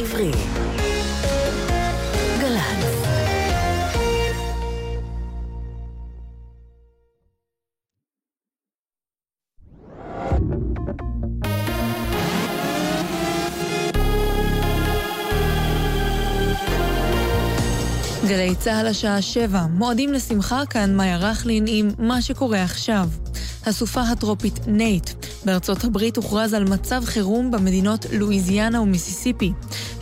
עברי. גל"צ גלי צה"ל השעה שבע, מועדים לשמחה כאן מאיה רכלין עם מה שקורה עכשיו. הסופה הטרופית נייט. בארצות הברית הוכרז על מצב חירום במדינות לואיזיאנה ומיסיסיפי.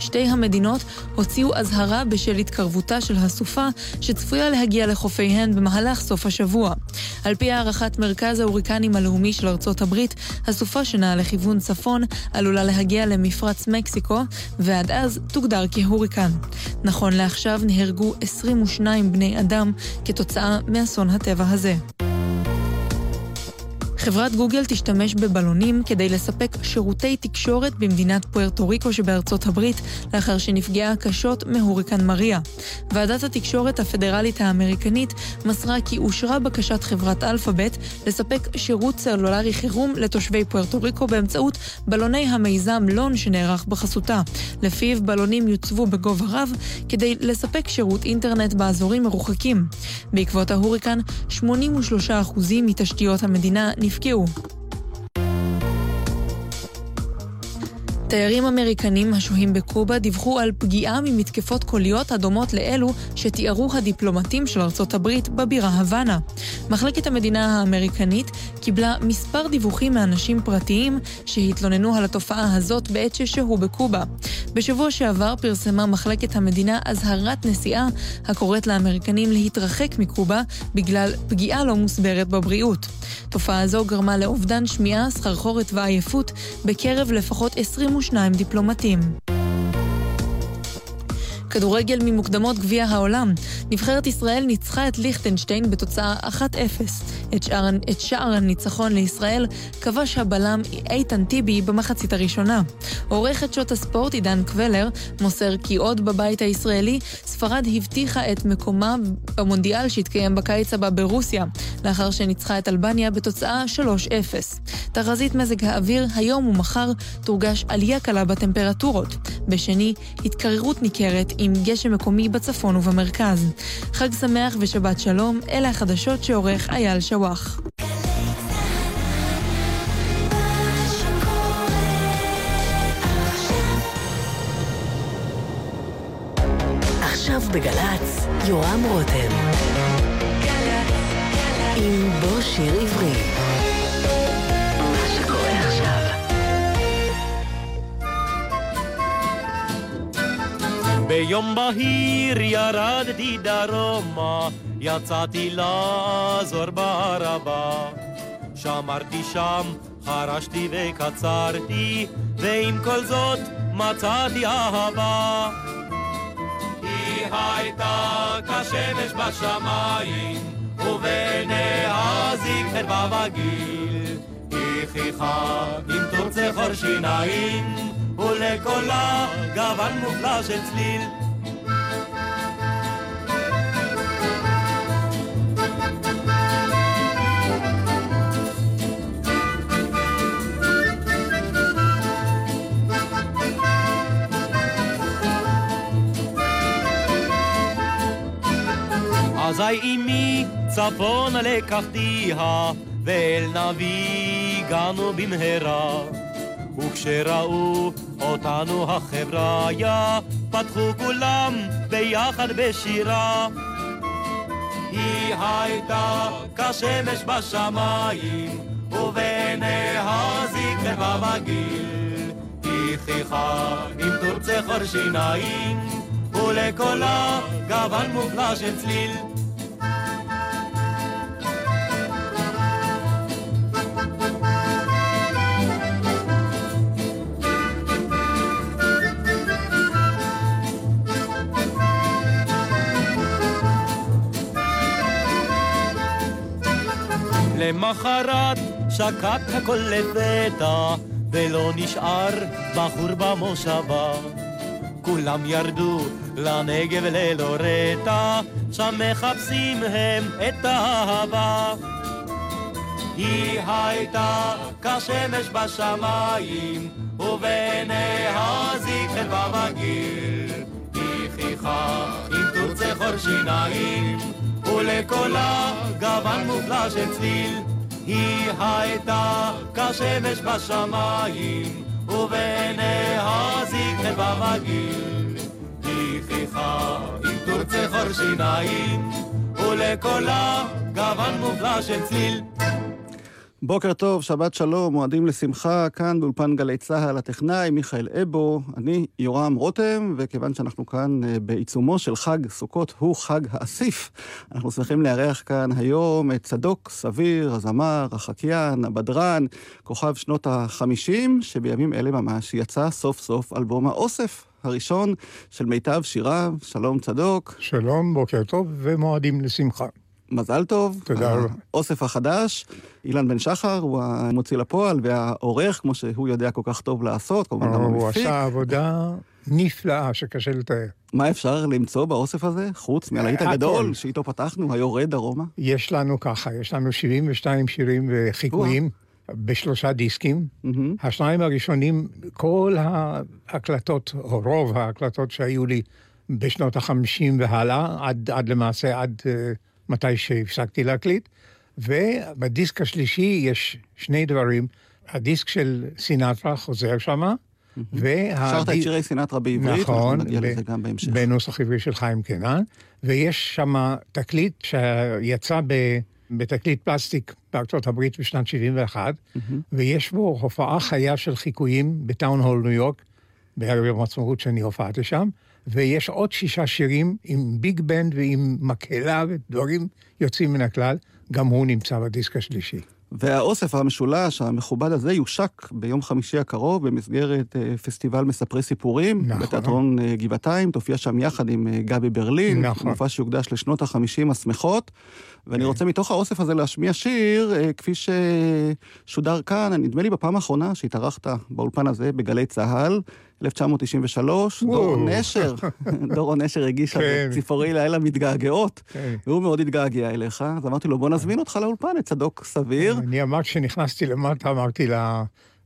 שתי המדינות הוציאו אזהרה בשל התקרבותה של הסופה, שצפויה להגיע לחופיהן במהלך סוף השבוע. על פי הערכת מרכז ההוריקנים הלאומי של ארצות הברית, הסופה שנעה לכיוון צפון עלולה להגיע למפרץ מקסיקו, ועד אז תוגדר כהוריקן. נכון לעכשיו נהרגו 22 בני אדם כתוצאה מאסון הטבע הזה. חברת גוגל תשתמש בבלונים כדי לספק שירותי תקשורת במדינת פוארטו ריקו שבארצות הברית, לאחר שנפגעה קשות מהוריקן מריה. ועדת התקשורת הפדרלית האמריקנית מסרה כי אושרה בקשת חברת אלפאבית לספק שירות סלולרי חירום לתושבי פוארטו ריקו באמצעות בלוני המיזם לון שנערך בחסותה. לפיו בלונים יוצבו בגובה רב כדי לספק שירות אינטרנט באזורים מרוחקים. בעקבות ההוריקן, 83% מתשתיות המדינה נפגעו. תיירים אמריקנים השוהים בקובה דיווחו על פגיעה ממתקפות קוליות הדומות לאלו שתיארו הדיפלומטים של ארצות הברית בבירה הוואנה. מחלקת המדינה האמריקנית קיבלה מספר דיווחים מאנשים פרטיים שהתלוננו על התופעה הזאת בעת ששהו בקובה. בשבוע שעבר פרסמה מחלקת המדינה אזהרת נסיעה הקוראת לאמריקנים להתרחק מקובה בגלל פגיעה לא מוסברת בבריאות. תופעה זו גרמה לאובדן שמיעה, סחרחורת ועייפות בקרב לפחות 22 דיפלומטים. כדורגל ממוקדמות גביע העולם. נבחרת ישראל ניצחה את ליכטנשטיין בתוצאה 1-0. את שער, את שער הניצחון לישראל כבש הבלם איתן טיבי במחצית הראשונה. עורכת שעות הספורט עידן קבלר מוסר כי עוד בבית הישראלי ספרד הבטיחה את מקומה במונדיאל שהתקיים בקיץ הבא ברוסיה, לאחר שניצחה את אלבניה בתוצאה 3-0. תחזית מזג האוויר היום ומחר תורגש עלייה קלה בטמפרטורות. בשני, התקררות ניכרת עם גשם מקומי בצפון ובמרכז. חג שמח ושבת שלום, אלה החדשות שעורך אייל שוואח. עכשיו בגל"צ, יורם רותם. עם בוא שיר עברי. ביום בהיר ירדתי דרומה, יצאתי לעזור בערבה. שמרתי שם, חרשתי וקצרתי, ועם כל זאת מצאתי אהבה. היא הייתה כשמש בשמיים, ובעיניה זיג חדווה וגיל. היא חיכה עם תורצי חור שיניים, ולקולה גוון מופלא של צליל. אזי אמי צפונה לקחתיה, ואל נביא הגענו במהרה. וכשראו אותנו החבריה, פתחו כולם ביחד בשירה. היא הייתה כשמש בשמיים, ובעיניה זקנה בגיל. היא חיכה עם תורצי חור שיניים, ולקולה גוון מופלא של צליל. למחרת שקט הכל לפתע, ולא נשאר בחור במושבה. כולם ירדו לנגב ללא רטע, שם מחפשים הם את האהבה. היא הייתה כשמש בשמיים, ובעיני הזיכר בבגיל. היא חיכה עם תורצי חור שיניים, ולקולה גוון מופלא של צליל. היא הייתה כשמש בשמיים, ובעיני הזיכר בבגיל. היא חיכה עם תורצי חור שיניים, ולקולה גוון מופלא של צליל. בוקר טוב, שבת שלום, מועדים לשמחה, כאן באולפן גלי צה"ל, הטכנאי מיכאל אבו, אני יורם רותם, וכיוון שאנחנו כאן אה, בעיצומו של חג סוכות, הוא חג האסיף. אנחנו שמחים לארח כאן היום את צדוק סביר, הזמר, החקיין, הבדרן, כוכב שנות החמישים, שבימים אלה ממש יצא סוף סוף אלבום האוסף. הראשון של מיטב שיריו, שלום צדוק. שלום, בוקר טוב ומועדים לשמחה. מזל טוב. תודה רבה. האוסף החדש, אילן בן שחר הוא המוציא לפועל והעורך, כמו שהוא יודע כל כך טוב לעשות, כמובן גם המפיק. הוא עשה עבודה נפלאה שקשה לתאר. מה אפשר למצוא באוסף הזה, חוץ מהלהיט הגדול שאיתו פתחנו, היורד דרומה? יש לנו ככה, יש לנו 72 שירים וחיקויים. בשלושה דיסקים. Mm-hmm. השניים הראשונים, כל ההקלטות, או רוב ההקלטות שהיו לי בשנות החמישים והלאה, עד, עד למעשה, עד uh, מתי שהפסקתי להקליט. ובדיסק השלישי יש שני דברים. הדיסק של סינטרה חוזר שמה, וה... שרת את שירי סינטרה בעברית, נכון, נגיע לזה גם בהמשך. בנוסח עברי של חיים קנן, ויש שם תקליט שיצא ב... בתקליט פלסטיק בארצות הברית בשנת 71, mm-hmm. ויש בו הופעה חיה של חיקויים בטאון הול ניו יורק, בערב יום העצמאות שאני הופעתי שם, ויש עוד שישה שירים עם ביג בנד ועם מקהלה ודברים יוצאים מן הכלל, גם הוא נמצא בדיסק השלישי. והאוסף המשולש המכובד הזה יושק ביום חמישי הקרוב במסגרת אה, פסטיבל מספרי סיפורים. נכון. בתיאטרון אה, גבעתיים, תופיע שם יחד עם אה, גבי ברלין. נכון. מופע שיוקדש לשנות החמישים השמחות. ואני. רוצה מתוך האוסף הזה להשמיע שיר, כפי ששודר כאן, נדמה לי בפעם האחרונה שהתארחת באולפן הזה, בגלי צה"ל, 1993, דורון נשר, דורון נשר הגיש כן. ציפורי לילה מתגעגעות, כן. והוא מאוד התגעגע אליך, אז אמרתי לו, בוא נזמין אותך לאולפן, את צדוק סביר. אני אמרתי, כשנכנסתי למטה, אמרתי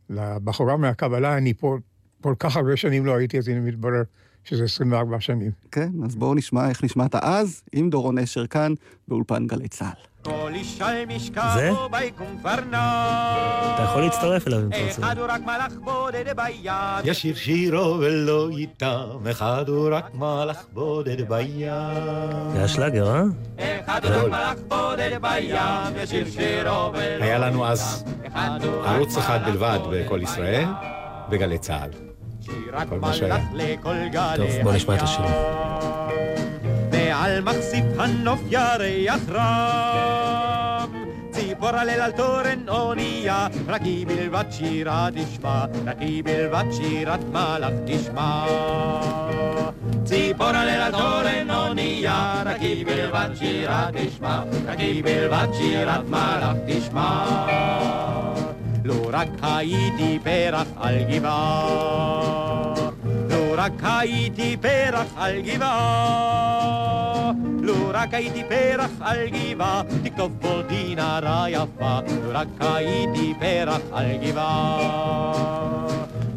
לבחורה מהקבלה, אני פה כל כך הרבה שנים לא הייתי, אז הנה מתברר שזה 24 שנים. כן, אז בואו נשמע איך נשמעת אז, עם דורון נשר כאן, באולפן גלי צה"ל. זה? אתה יכול להצטרף אליו אם אתה רוצה. ישיר שירו ולא איתם, אחד הוא רק מלאך בודד בים. זה היה שלאגר, אה? אחד הוא רק מלאך בודד בים, ישיר שירו ולא היה לנו אז ערוץ אחד בלבד בכל ישראל, וגלי צה"ל. כל מה שהיה. טוב, בוא נשמע את השיר. ועל מחשיף הנוף ירח רם. ציפור הלל על תורן אונייה, רק היא בלבד שירה תשמע, רק היא בלבד שירת מלאך תשמע. ציפור הלל על תורן אונייה, רק היא בלבד שירה תשמע, רק היא בלבד שירת מלאך תשמע. לו רק הייתי פרח על גבעה הייתי פרח על גבעה, לו רק הייתי פרח על גבעה, תכתוב אותי נערה יפה, לו רק הייתי פרח על גבעה.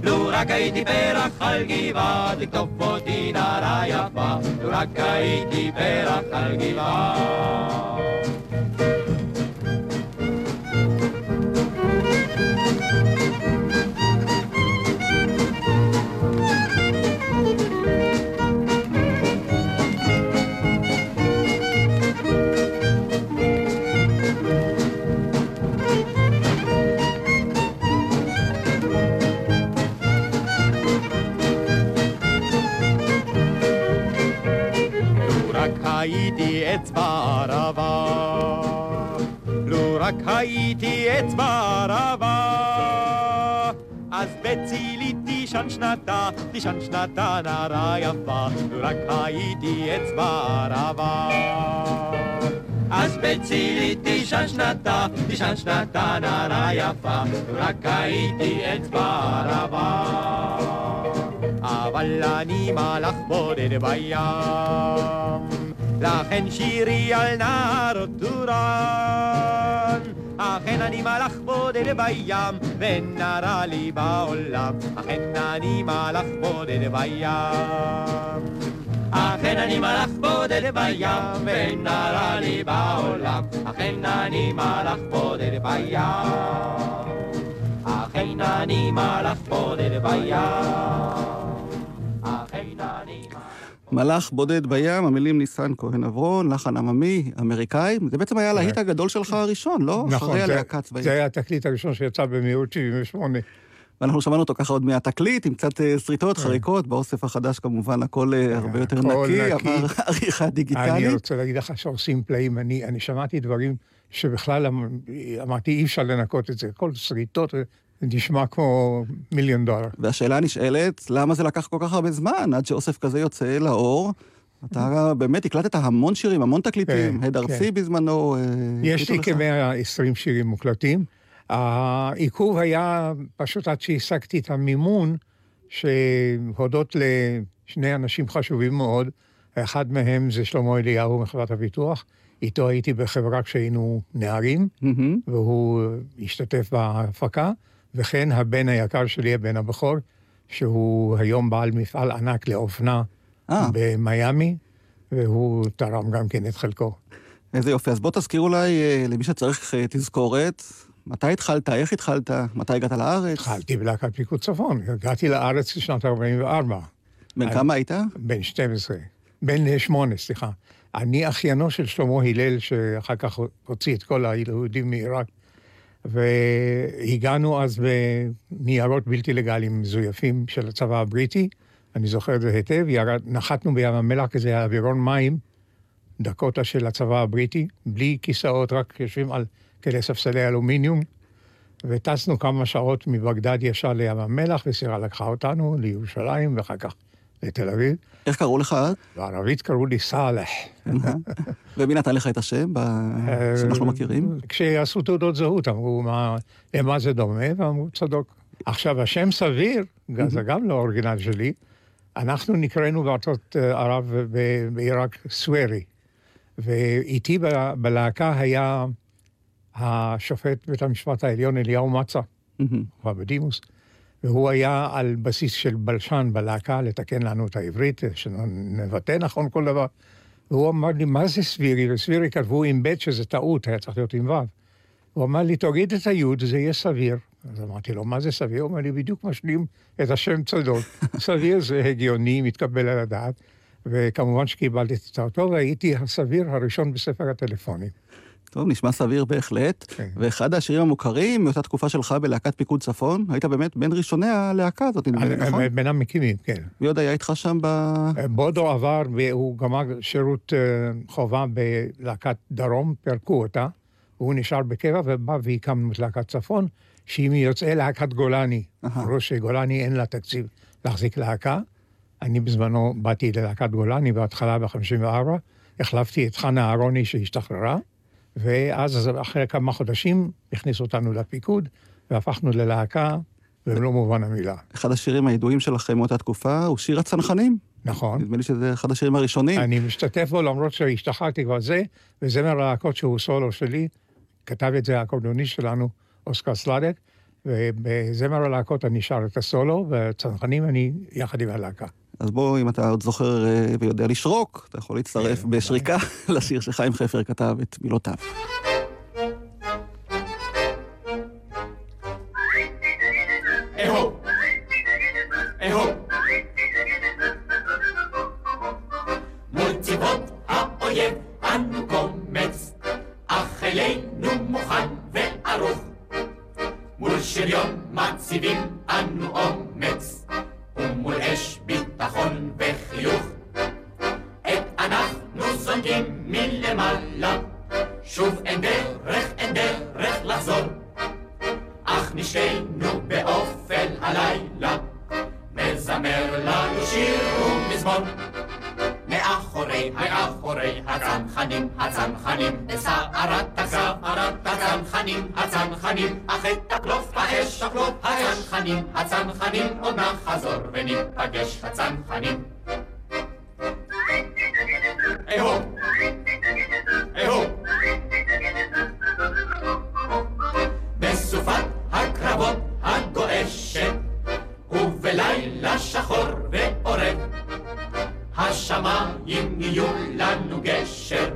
לו רק הייתי פרח על גבעה, תכתוב אותי נערה יפה, לו רק הייתי פרח על גבעה. ערבה, לו רק הייתי אצבע ערבה, אז בצילי תישן שנתה, תישן שנתה נערה יפה, לו רק הייתי אצבע ערבה. אז בצילי תישן שנתה, תישן שנתה נערה יפה, לו רק הייתי אצבע ערבה. אבל אני מלאך בודד בים. לכן שירי על נהרות טורן, אכן אני מלאך בודד בים, ואין נערה לי בעולם, אכן אני מלאך בודד בים. אכן אני מלאך בודד בים, ואין נערה לי בעולם, אכן אני מלאך בודד בים. אכן אני מלאך בודד בים. מלאך בודד בים, המילים ניסן כהן אברון, לחן עממי, אמריקאי. זה בעצם היה הלהיט הגדול שלך הראשון, לא? נכון, אחרי הלהקה צבאית. זה היה התקליט הראשון שיצא במהירות 78. ואנחנו שמענו אותו ככה עוד מהתקליט, עם קצת אה, שריטות, כן. חריקות, באוסף החדש כמובן הכל אה, הרבה יותר נקי, עבר עריכה דיגיטלית. אני רוצה להגיד לך שעושים פלאים, אני שמעתי דברים שבכלל אמ, אמרתי, אי אפשר לנקות את זה, כל שריטות, נשמע כמו מיליון דולר. והשאלה הנשאלת, למה זה לקח כל כך הרבה זמן עד שאוסף כזה יוצא לאור? אתה באמת הקלטת המון שירים, המון תקליטים, הד ארצי כן. בזמנו. אה, יש לי כ-120 שירים מוקלטים. העיכוב היה פשוט עד שהשגתי את המימון, שהודות לשני אנשים חשובים מאוד, אחד מהם זה שלמה אליהו מחברת הביטוח, איתו הייתי בחברה כשהיינו נערים. והוא השתתף בהפקה. וכן הבן היקר שלי, הבן הבכור, שהוא היום בעל מפעל ענק לאופנה אה. במיאמי, והוא תרם גם כן את חלקו. איזה יופי. אז בוא תזכיר אולי אה, למי שצריך אה, תזכורת, מתי התחלת, איך התחלת, מתי הגעת לארץ? התחלתי בלהקת פיקוד צפון, הגעתי לארץ בשנת 44. בן כמה היית? בן 12. בן 8, סליחה. אני אחיינו של שלמה הלל, שאחר כך הוציא את כל היהודים מעיראק והגענו אז בניירות בלתי לגאליים מזויפים של הצבא הבריטי, אני זוכר את זה היטב, ירד, נחתנו בים המלח, כי זה היה אווירון מים, דקוטה של הצבא הבריטי, בלי כיסאות, רק יושבים על כאלה ספסלי אלומיניום, וטסנו כמה שעות מבגדד ישר לים המלח, וסירה לקחה אותנו לירושלים, ואחר כך לתל אביב. איך קראו לך אז? בערבית קראו לי סאלח. ומי נתן לך את השם שאנחנו מכירים? כשעשו תעודות זהות, אמרו, למה זה דומה? ואמרו, צדוק. עכשיו, השם סביר, זה גם לא אורגינל שלי, אנחנו נקראנו בארצות אה, ערב בעיראק סוורי. ואיתי בלהקה היה השופט בית המשפט העליון אליהו מצה, כבר בדימוס. והוא היה על בסיס של בלשן בלהקה לתקן לנו את העברית, שנבטא נכון כל דבר. והוא אמר לי, מה זה סבירי? וסבירי כתבו עם ב' שזה טעות, היה צריך להיות עם ו'. הוא אמר לי, תוריד את היוד, זה יהיה סביר. אז אמרתי לו, מה זה סביר? הוא אמר לי, בדיוק משלים את השם צדוק. סביר זה הגיוני, מתקבל על הדעת. וכמובן שקיבלתי את אותו, והייתי הסביר הראשון בספר הטלפונים. טוב, נשמע סביר בהחלט. כן. ואחד השירים המוכרים מאותה תקופה שלך בלהקת פיקוד צפון, היית באמת בין ראשוני הלהקה הזאת, נדמה לי, נכון? בין המקימים, כן. מי עוד היה איתך שם ב... בודו עבר, הוא גמר שירות אה, חובה בלהקת דרום, פירקו אותה. הוא נשאר בקבע ובא והקמנו את להקת צפון, שהיא מיוצאי להקת גולני. אמרו שגולני אין לה תקציב להחזיק להקה. אני בזמנו באתי ללהקת גולני בהתחלה ב-54, החלפתי את חנה אהרוני שהשתחררה. ואז אחרי כמה חודשים הכניסו אותנו לפיקוד, והפכנו ללהקה במלוא מובן המילה. אחד השירים הידועים שלכם מאותה תקופה הוא שיר הצנחנים. נכון. נדמה לי שזה אחד השירים הראשונים. אני משתתף בו למרות שהשתחררתי כבר זה, וזה מהלהקות שהוא סולו שלי, כתב את זה האקורדוניסט שלנו, אוסקר סלדק, ובזמר הלהקות אני שר את הסולו, וצנחנים אני יחד עם הלהקה. אז בוא, אם אתה עוד זוכר אה, ויודע לשרוק, אתה יכול להצטרף כן, בשריקה לשיר שחיים חפר כתב את מילותיו. הצנחנים. שחור ועורב השמיים יהיו לנו גשר.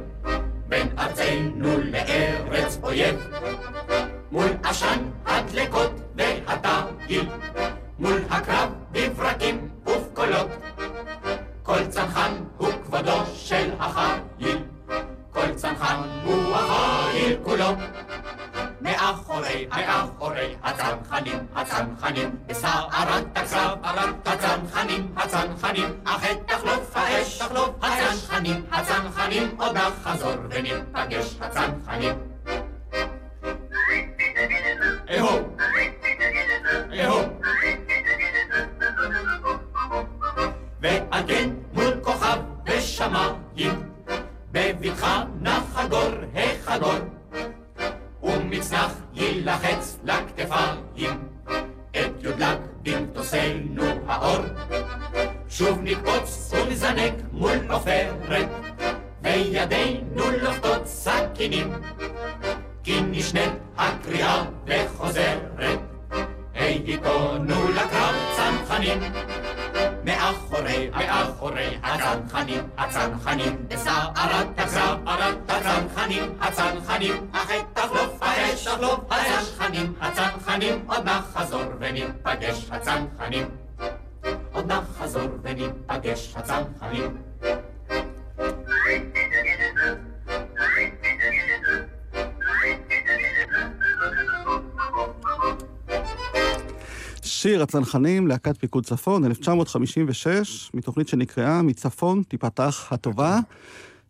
הצנחנים, להקת פיקוד צפון, 1956, מתוכנית שנקראה מצפון תיפתח הטובה.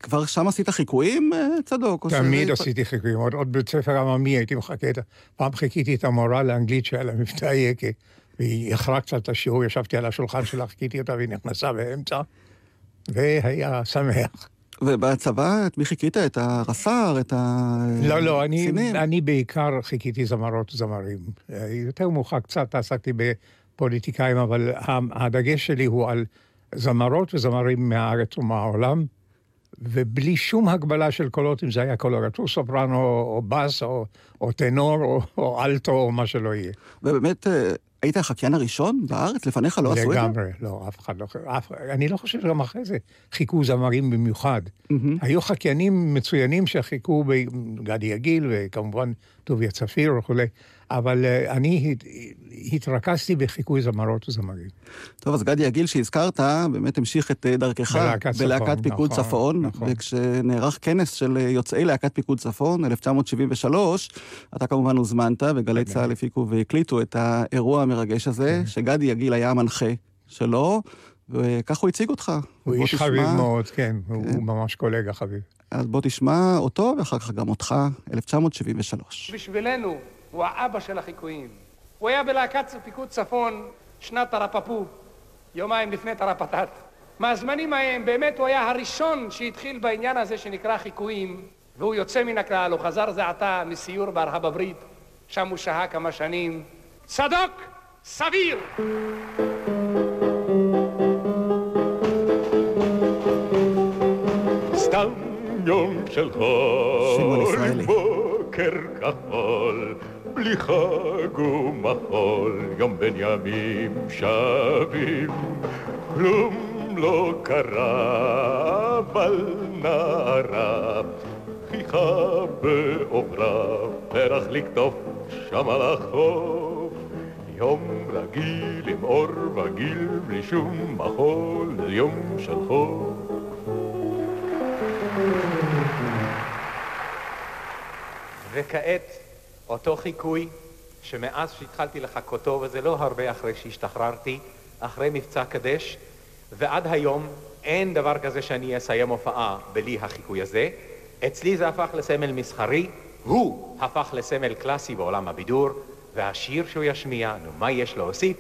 כבר שם עשית חיקויים, אה, צדוק? תמיד שזה... עשיתי חיקויים, עוד, עוד בית ספר עממי הייתי מחכה, פעם חיכיתי את המורה לאנגלית שהיה לה מבטא יקה, והיא איחרה קצת את השיעור, ישבתי על השולחן שלה, חיכיתי אותה והיא נכנסה באמצע, והיה שמח. ובצבא, את מי חיכית? את הרס"ר? את הקצינים? לא, לא, אני, אני בעיקר חיכיתי זמרות וזמרים. יותר מאוחר קצת עסקתי בפוליטיקאים, אבל הדגש שלי הוא על זמרות וזמרים מהארץ ומהעולם, ובלי שום הגבלה של קולות, אם זה היה קולורטור סופרנו, או בס, או, או טנור, או, או אלטו, או מה שלא יהיה. ובאמת, אה, היית החקיין הראשון בארץ? לפניך לא עשו את זה? לגמרי, לא, אף אחד לא... אף, אני לא חושב שגם אחרי זה חיכו זמרים במיוחד. Mm-hmm. היו חקיינים מצוינים שחיכו בגדי יגיל, וכמובן טוביה צפיר וכולי, אבל uh, אני התרכזתי בחיקוי זמרות וזמרים. טוב, אז גדי יגיל שהזכרת, באמת המשיך את אה, דרכך בלהקת, בלהקת פיקוד נכון, צפון, נכון. וכשנערך כנס של אה, יוצאי להקת פיקוד צפון, 1973, אתה כמובן הוזמנת, וגלי צה"ל הפיקו והקליטו את האירוע המרגש הזה, כן. שגדי יגיל היה המנחה שלו, וכך הוא הציג אותך. הוא איש תשמע... חביב מאוד, כן, כן, הוא ממש קולגה חביב. אז בוא תשמע אותו, ואחר כך גם אותך, 1973. בשבילנו, הוא האבא של החיקויים. הוא היה בלהקת פיקוד צפון שנת תרפפו, יומיים לפני תרפתת. מהזמנים ההם באמת הוא היה הראשון שהתחיל בעניין הזה שנקרא חיקויים, והוא יוצא מן הכלל, הוא חזר זה עתה מסיור בארה"ב הברית, שם הוא שהה כמה שנים. צדוק, סביר! סתם יום של חול, בוקר כחול בלי חג ומחול, יום בין ימים שווים, כלום לא קרה, אבל נערה חיכה בעוברה, פרח לקטוף שם על החוף. יום רגיל עם אור וגיל, בלי שום מחול, יום של חוף. וכעת אותו חיקוי שמאז שהתחלתי לחכותו, וזה לא הרבה אחרי שהשתחררתי, אחרי מבצע קדש, ועד היום אין דבר כזה שאני אסיים הופעה בלי החיקוי הזה. אצלי זה הפך לסמל מסחרי, הוא הפך לסמל קלאסי בעולם הבידור, והשיר שהוא ישמיע, נו, מה יש להוסיף?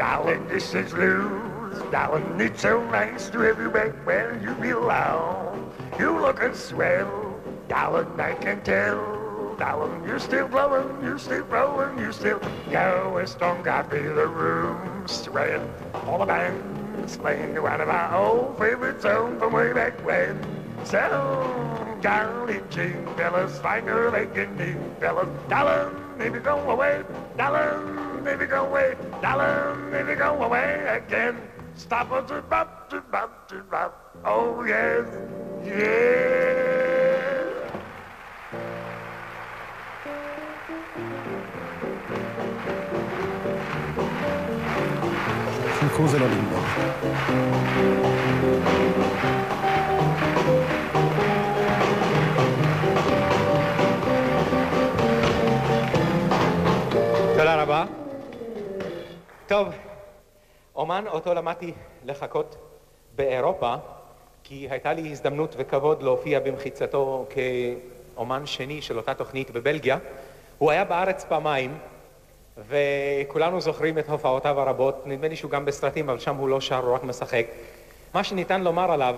Darling, this is Luz. Darling, it's so nice to have you back where you belong. You looking swell. Darling, I can tell. Darling, you're still blowing, you're still blowing, you're still going strong. Got me the room spread. All the bands playing one of my old favorite songs from way back when. So Charlie Jean, fellas, find finger licking me, fellas. Darling, if you go away, darling, Darling, baby, go away. Darling, baby, go away again. Stop us, bop, bop, bop. Oh, yes, yeah. Sul coso e. טוב, אומן אותו למדתי לחכות באירופה, כי הייתה לי הזדמנות וכבוד להופיע במחיצתו כאומן שני של אותה תוכנית בבלגיה. הוא היה בארץ פעמיים, וכולנו זוכרים את הופעותיו הרבות, נדמה לי שהוא גם בסרטים, אבל שם הוא לא שר, הוא רק משחק. מה שניתן לומר עליו,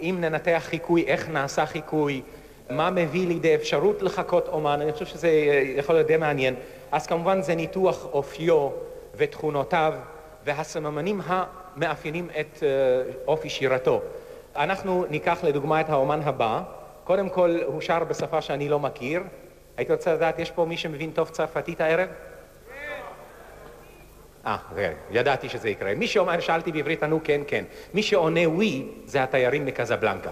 אם ננתח חיקוי, איך נעשה חיקוי, מה מביא לידי אפשרות לחקות אומן, אני חושב שזה יכול להיות די מעניין. אז כמובן זה ניתוח אופיו ותכונותיו והסממנים המאפיינים את אה, אופי שירתו. אנחנו ניקח לדוגמה את האומן הבא, קודם כל הוא שר בשפה שאני לא מכיר, הייתי רוצה לדעת, יש פה מי שמבין טוב צרפתית הערב? אה, ידעתי שזה יקרה. מי שאומר, שאלתי בעברית, ענו כן, כן. מי שעונה ווי, זה התיירים מקזבלנקה.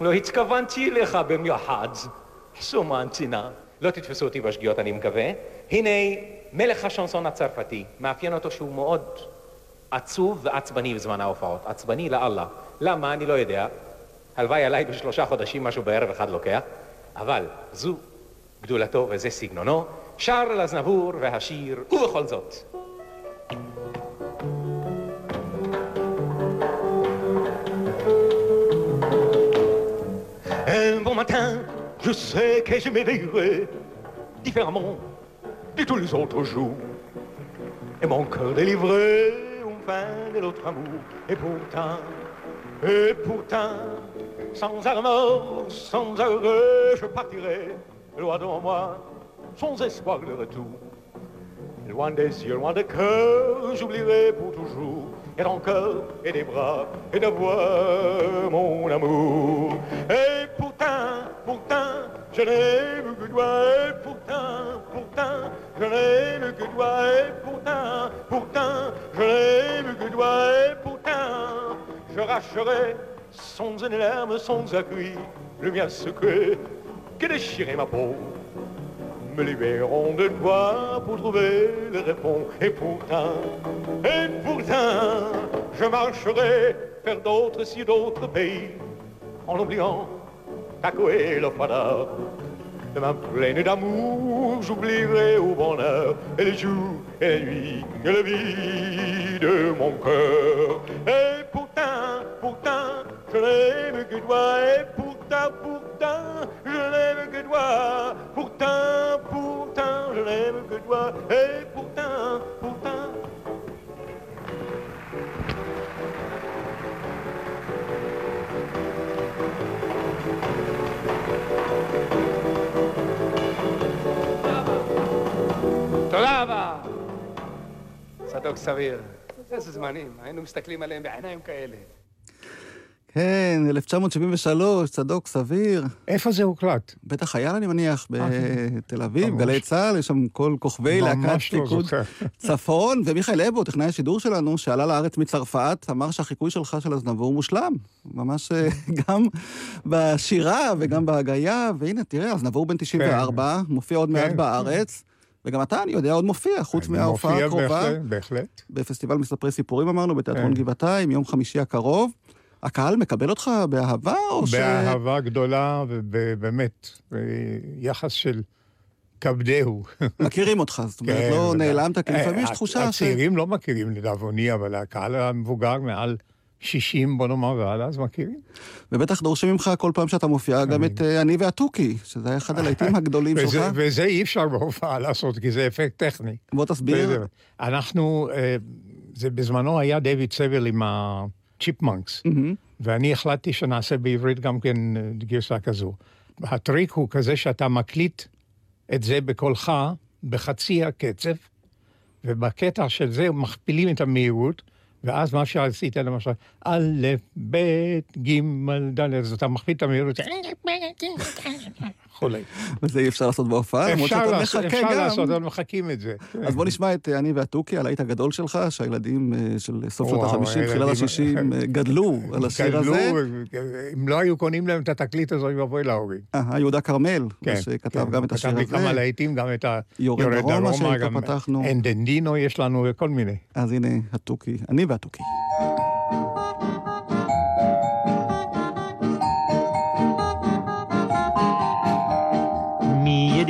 לא התכוונתי לך במיוחד, סומנתי נא. לא תתפסו אותי בשגיאות, אני מקווה. הנה, מלך השנסון הצרפתי, מאפיין אותו שהוא מאוד עצוב ועצבני בזמן ההופעות. עצבני לאללה. למה? אני לא יודע. הלוואי עליי בשלושה חודשים משהו בערב אחד לוקח. אבל זו גדולתו וזה סגנונו. שר לזנבור והשיר, ובכל זאת. Un bon matin, je sais que je m'éveillerai différemment de tous les autres jours. Et mon cœur délivré enfin de l'autre amour. Et pourtant, et pourtant, sans armor, sans heureux, je partirai, loin de moi, sans espoir de retour. Loin des yeux, loin des cœurs, j'oublierai pour toujours. Et ton cœur, et des bras, et de voix, mon amour. Et pourtant, pourtant, je n'aime que toi, et pourtant, pourtant, je n'aime que toi, et pourtant, pourtant, je n'aime que toi, et pourtant, je racherai sans une larme, sans accui, le mien secret, que déchirer ma peau me libérons de toi pour trouver les réponses. Et pourtant, et pourtant, je marcherai vers d'autres si d'autres pays, en oubliant Taco et le fada. De ma pleine d'amour, j'oublierai au bonheur et les jours et les nuits et la vie de mon cœur. Et pourtant, pourtant, je n'aime que toi et pourtant, pourtant, je n'aime que toi. Pourtant, pourtant, je n'aime que toi et pourtant, pourtant. תודה רבה. צדוק סביר. איזה זמנים, היינו מסתכלים עליהם בעיניים כאלה. כן, 1973, צדוק סביר. איפה זה הוקלט? בטח היה, אני מניח, בתל אביב, גלי צה"ל, יש שם כל כוכבי להקת פיקוד צפון, ומיכאל אבו, טכנאי השידור שלנו, שעלה לארץ מצרפת, אמר שהחיקוי שלך של הזנבור מושלם. ממש גם בשירה וגם בהגייה, והנה, תראה, הזנבור בן 94, מופיע עוד מעט בארץ. וגם אתה, אני יודע, עוד מופיע, חוץ מההופעה הקרובה. מופיע בהחלט. בפסטיבל מספרי סיפורים אמרנו, בתיאטרון גבעתיים, יום חמישי הקרוב. הקהל מקבל אותך באהבה, או ש... באהבה גדולה, ובאמת, יחס של כבדהו. מכירים אותך, זאת אומרת, כן, לא נעלמת, כי לפעמים יש תחושה ש... הצעירים לא מכירים לדאבוני, אבל הקהל המבוגר מעל 60, בוא נאמר, ועד אז מכירים. ובטח דורשים ממך כל פעם שאתה מופיע גם את אני והתוכי, שזה היה אחד הלהיטים הגדולים שלך. וזה אי אפשר בהופעה לעשות, כי זה אפקט טכני. בוא תסביר. אנחנו, זה בזמנו היה דיוויד סוויל עם ה... צ'יפמאנקס, mm-hmm. ואני החלטתי שנעשה בעברית גם כן גרסה כזו. הטריק הוא כזה שאתה מקליט את זה בקולך בחצי הקצב, ובקטע של זה מכפילים את המהירות, ואז מה שעשית למשל, א', ב', ג', ד', אז אתה מכפיל את המהירות, וכולי. וזה אי אפשר לעשות בהופעה, למרות שאתה מחכה גם. אפשר לעשות, אבל מחכים את זה. אז בוא נשמע את אני והתוכי, הלהיט הגדול שלך, שהילדים אה, של סוף שנות ה-50, תחילת ה-60, אה, גדלו על השיר הזה. גדלו, אם לא היו קונים להם את התקליט הזה, הם אבוי להורים. אה, יהודה כרמל, כן, שכתב כן. גם את השיר הזה. כתב לי כמה להיטים, גם את ה... יורד דרומה, פתחנו. אנדנדינו יש לנו, וכל מיני. אז הנה התוכי, אני והתוכי.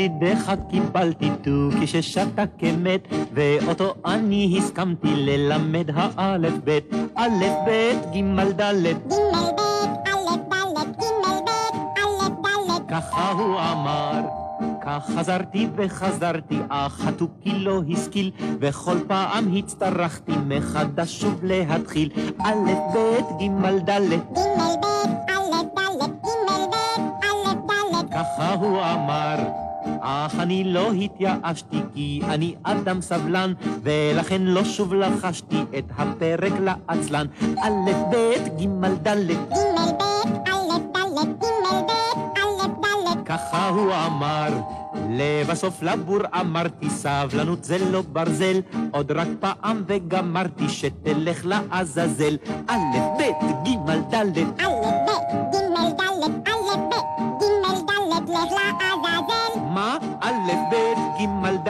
מידידיך קיבלתי תוכי ששתה כמת, ואותו אני הסכמתי ללמד האלף בית, א' ב' ג' ד' ג' ב' א' ד' ג' ב' א' ד' ככה הוא אמר כך חזרתי וחזרתי, אך התוכי לא השכיל, וכל פעם הצטרכתי מחדש שוב להתחיל. א', ב', ג', ד', ג', ב', א', ד', ג', ב', א', ד', ככה הוא אמר. אך אני לא התייאשתי כי אני אדם סבלן ולכן לא שוב לחשתי את הפרק לעצלן. א', ב', ג', ד', ג', ב', א', ד', ג', ב', א', ד', ככה הוא אמר לבסוף לבור אמרתי סבלנות זה לא ברזל עוד רק פעם וגמרתי שתלך לעזאזל. א', ב', ג', ד' א', ב',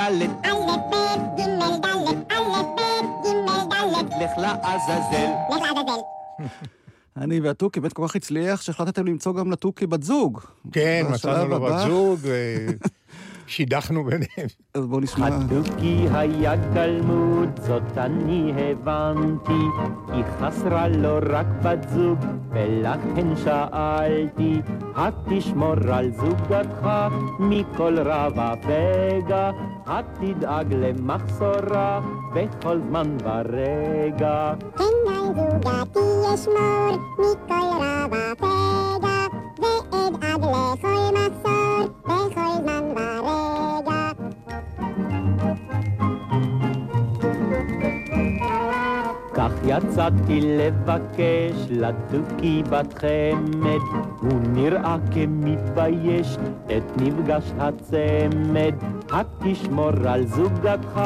ג', ד' א', ב', ג', ד' א', ב', ג', ד' לך לעזאזל לך לעזאזל אני והתוכי באמת כל כך הצליח שהחלטתם למצוא גם לתוכי בת זוג. כן, מצאנו לו בת זוג. שידכנו ביניהם. אז בואו נשמע. הדוקי היה גלמוד, זאת אני הבנתי, כי חסרה לו רק בת זוג, ולכן שאלתי, התשמור על זוגתך מכל רב הפגע, התדאג למחסורה בכל זמן ורגע. כן, זוגתי ישמור מכל רב הפגע, ואדאג לכל מחסור יצאתי לבקש לתוכי בת חמד, הוא נראה כמתבייש, את נפגש הצמד. התשמור על זוגתך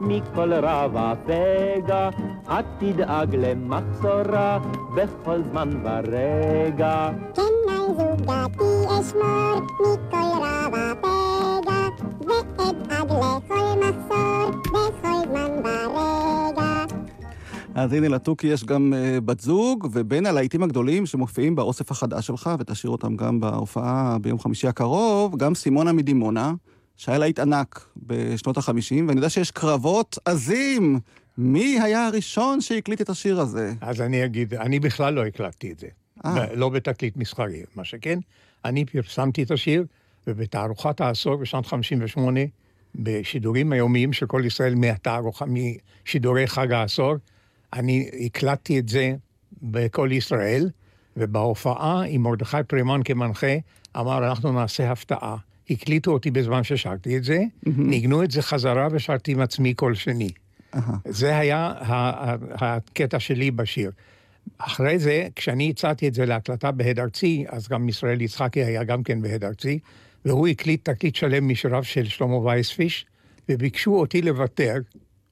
מכל רב הפגע, התדאג למחסורה בכל זמן ורגע. כן, על זוגתי אשמור מכל רב הפגע, ואדאג לכל מחסור בכל זמן ורגע. אז הנה לתוכי יש גם uh, בת זוג, ובין הלהיטים הגדולים שמופיעים באוסף החדש שלך, ותשאיר אותם גם בהופעה ביום חמישי הקרוב, גם סימונה מדימונה, שהיה להיט ענק בשנות החמישים, ואני יודע שיש קרבות עזים. מי היה הראשון שהקליט את השיר הזה? אז אני אגיד, אני בכלל לא הקלטתי את זה. אה. לא בתקליט מסחרי. מה שכן, אני פרסמתי את השיר, ובתערוכת העשור בשנת 58, בשידורים היומיים של כל ישראל מהתערוכה, משידורי חג העשור, אני הקלטתי את זה בכל ישראל, ובהופעה עם מרדכי פרימן כמנחה, אמר, אנחנו נעשה הפתעה. הקליטו אותי בזמן ששרתי את זה, mm-hmm. ניגנו את זה חזרה ושרתי עם עצמי קול שני. Uh-huh. זה היה הקטע שלי בשיר. אחרי זה, כשאני הצעתי את זה להקלטה בהד ארצי, אז גם ישראל יצחקי היה גם כן בהד ארצי, והוא הקליט תקליט שלם משיריו של שלמה וייספיש, וביקשו אותי לוותר,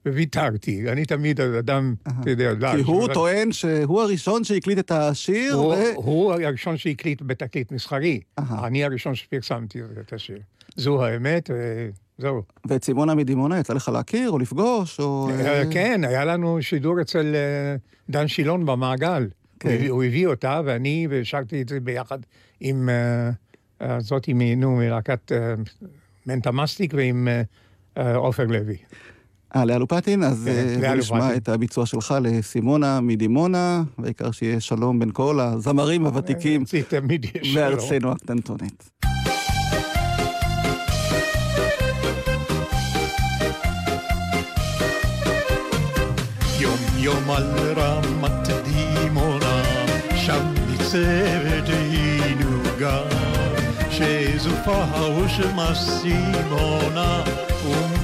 וויתרתי. אני תמיד אדם, אתה יודע... כי הוא טוען שהוא הראשון שהקליט את השיר, ו... הוא הראשון שהקליט בתקליט מסחרי. אני הראשון שפרסמתי את השיר. זו האמת, וזהו. ואת סימונה מדימונה יצא לך להכיר או לפגוש, או... אה, כן, היה לנו שידור אצל אה, דן שילון במעגל. כן. הוא הביא אותה, ואני, ושרתי את זה ביחד עם אה, זאתי, נו, מלהקת מנטה מסטיק ועם עופר לוי. אה, לאלופטין? אז כן, בוא נשמע את הביצוע שלך לסימונה מדימונה, והעיקר שיהיה שלום בין כל הזמרים הוותיקים בארצנו הקטנטונת. יום יום על רמת דימונה, שם ניצבת עינוגה, שזופה ושמה סימונה,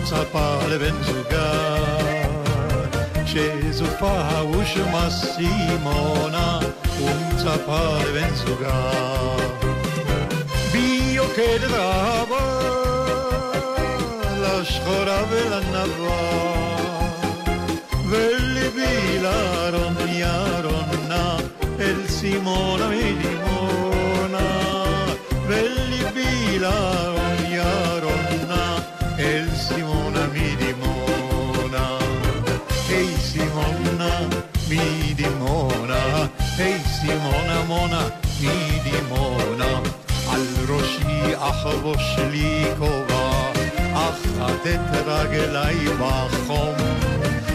sa parle benzugar Gesù fa uscima massimona un sa parle benzugar Bio che drava la scora la nava Velli bila ronia ronna el Simona mi dimona. Velli bila ראשי אחבוש לי כובע אחת את רגליי בחום.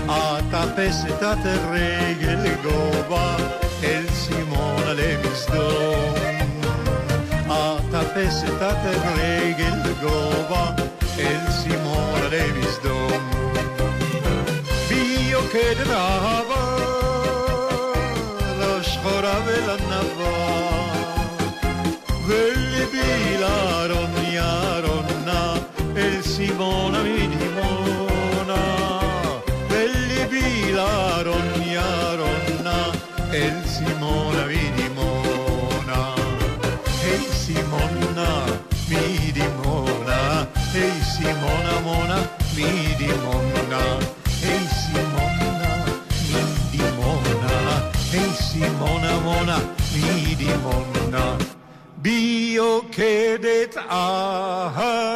אטפס את הרגל גובה אל סימונה למסדום אטפס את הרגל גובה אל סימונה למסדום בי יוקדת אהבה לשחורה ולנבה וליבי לארון ירונה אל סימונה מדימונה וליבי לארון ירונה אל סימונה מדימונה היי סימונה מדימונה היי סימונה מונה מדימונה היי סימונה מדימונה היי סימונה מונה מדימונה בי יוקדת אהבה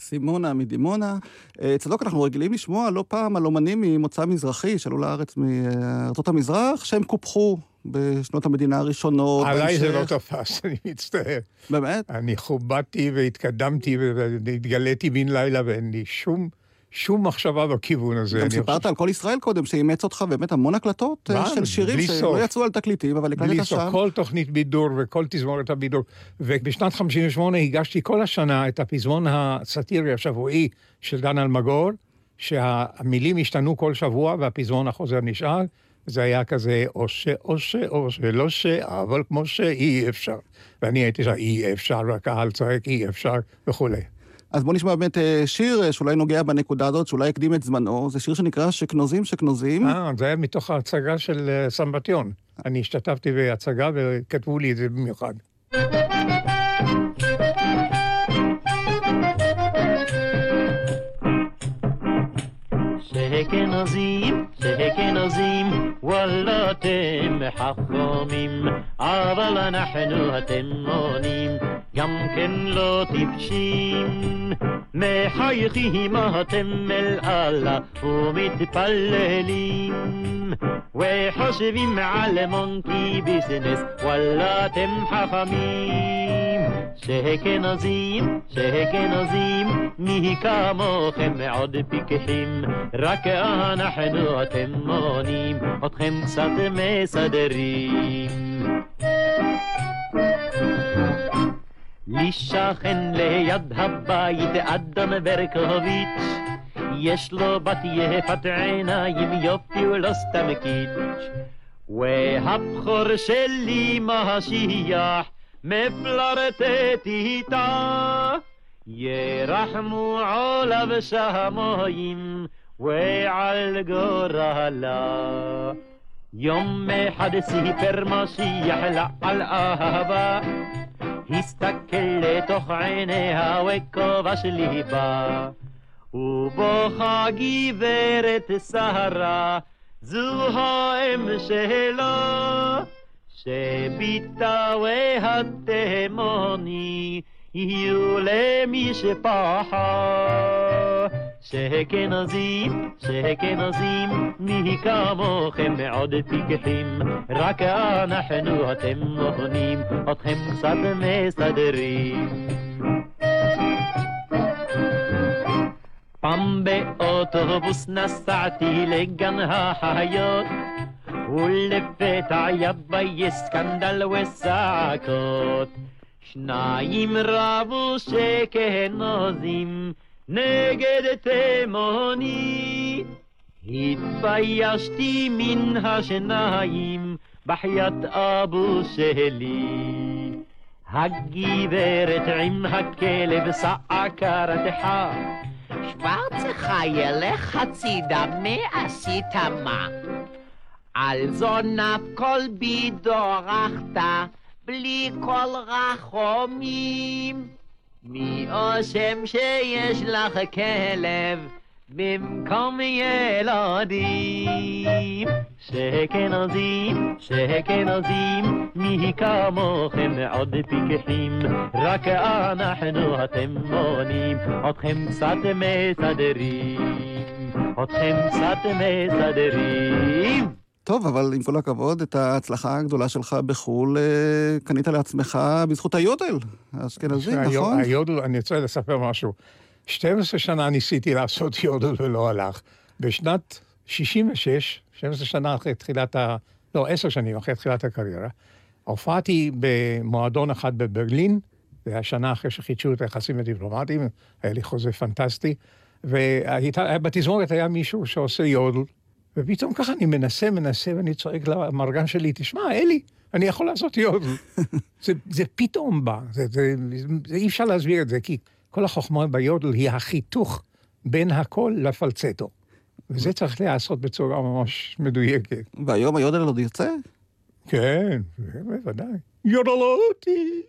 סימונה מדימונה. אה, צדוק, אנחנו רגילים לשמוע לא פעם על אומנים ממוצא מזרחי שעלו לארץ מארצות המזרח, שהם קופחו בשנות המדינה הראשונות. עליי זה. לא תפס, אני מצטער. באמת? אני כובדתי והתקדמתי והתגליתי בן לילה ואין לי שום, שום מחשבה בכיוון הזה. גם סיפרת על כל ישראל קודם, שאימץ אותך באמת המון הקלטות אה, מה? של שירים בלי שלא סוף. יצאו על תקליטים, אבל בלי הקלטת סוף, שם. כל תוכנית בידור וכל תזמורת הבידור. ובשנת 58 הגשתי כל השנה את הפזמון הסאטירי השבועי של דן אלמגור, שהמילים השתנו כל שבוע והפזמון החוזר נשאר. זה היה כזה או ש, או ש, או שלא ש, אבל כמו שאי אפשר. ואני הייתי שם, אי אפשר, והקהל צועק, אי אפשר, וכולי. אז בוא נשמע באמת אה, שיר אה, שאולי נוגע בנקודה הזאת, שאולי יקדים את זמנו. זה שיר שנקרא שקנוזים שקנוזים. אה, זה היה מתוך ההצגה של אה, סמבטיון. אני השתתפתי בהצגה וכתבו לי את זה במיוחד. שהכנזים, שהכנזים, וואלה אתם חכמים, אבל אנחנו התימונים, גם כן לא טיפשים. מחייכים אתם אל אללה ומתפללים, וחושבים על מונקי ביזנס, וואלה אתם חכמים. שהכנזים, שהכנזים, מי כמוכם עוד פיקחים, רק אנחנו אתם מונים, אתכם קצת מסדרים. לי שכן ליד הבית אדם ברקוביץ', יש לו בת יפת עיניים יופי ולא סתם קיץ'. והבכור שלי משיח, מפלרטט איתה. ירחמו עולב שמיים ועל גורלה. יום אחד סיפר משיח לה על אהבה, הסתכל לתוך עיניה וכובש ליבה. ובוכה גברת שרה, זו האם שלו, שביתה והתימוני יהיו למשפחה. שהכנזים, שהכנזים, מי כמוכם עוד פיקחים, רק אנחנו אתם נותנים, אתכם קצת מסדרים. פעם באוטובוס נסעתי לגן החיות, ולפתע בי סקנדל וסעקות. שניים רבו שכנוזים נגד תימוני. התביישתי מן השניים בחיית אבו שלי. הגברת עם הכלב סעקה רתחה שוורצך ילך הצידה, מה עשית מה? על זונב כל בידורכת, בלי כל רחומים. מי אושם שיש לך כלב במקום ילדים? שכנוזים, שכנוזים, מי כמוכם עוד פיקחים, רק אנחנו אתם מונים, אתכם קצת מסדרים, אתכם קצת מסדרים. טוב, אבל עם כל הכבוד, את ההצלחה הגדולה שלך בחו"ל אה, קנית לעצמך בזכות היודל האשכנזי, נכון? היודל, אני רוצה לספר משהו. 12 שנה ניסיתי לעשות יודל ולא הלך. בשנת 66, 12 שנה אחרי תחילת ה... לא, 10 שנים אחרי תחילת הקריירה, הופעתי במועדון אחד בברלין, זה היה שנה אחרי שחידשו את היחסים הדיפלומטיים, היה לי חוזה פנטסטי, ובתזמורת היה מישהו שעושה יודל, ופתאום ככה אני מנסה, מנסה, ואני צועק למרגן שלי, תשמע, אלי, אני יכול לעשות יודל. זה, זה פתאום בא, זה, זה, זה, זה אי אפשר להסביר את זה, כי כל החוכמה ביודל היא החיתוך בין הקול לפלצטו. וזה צריך להיעשות בצורה ממש מדויקת. והיום היודל עוד יוצא? כן, בוודאי. יודלותי.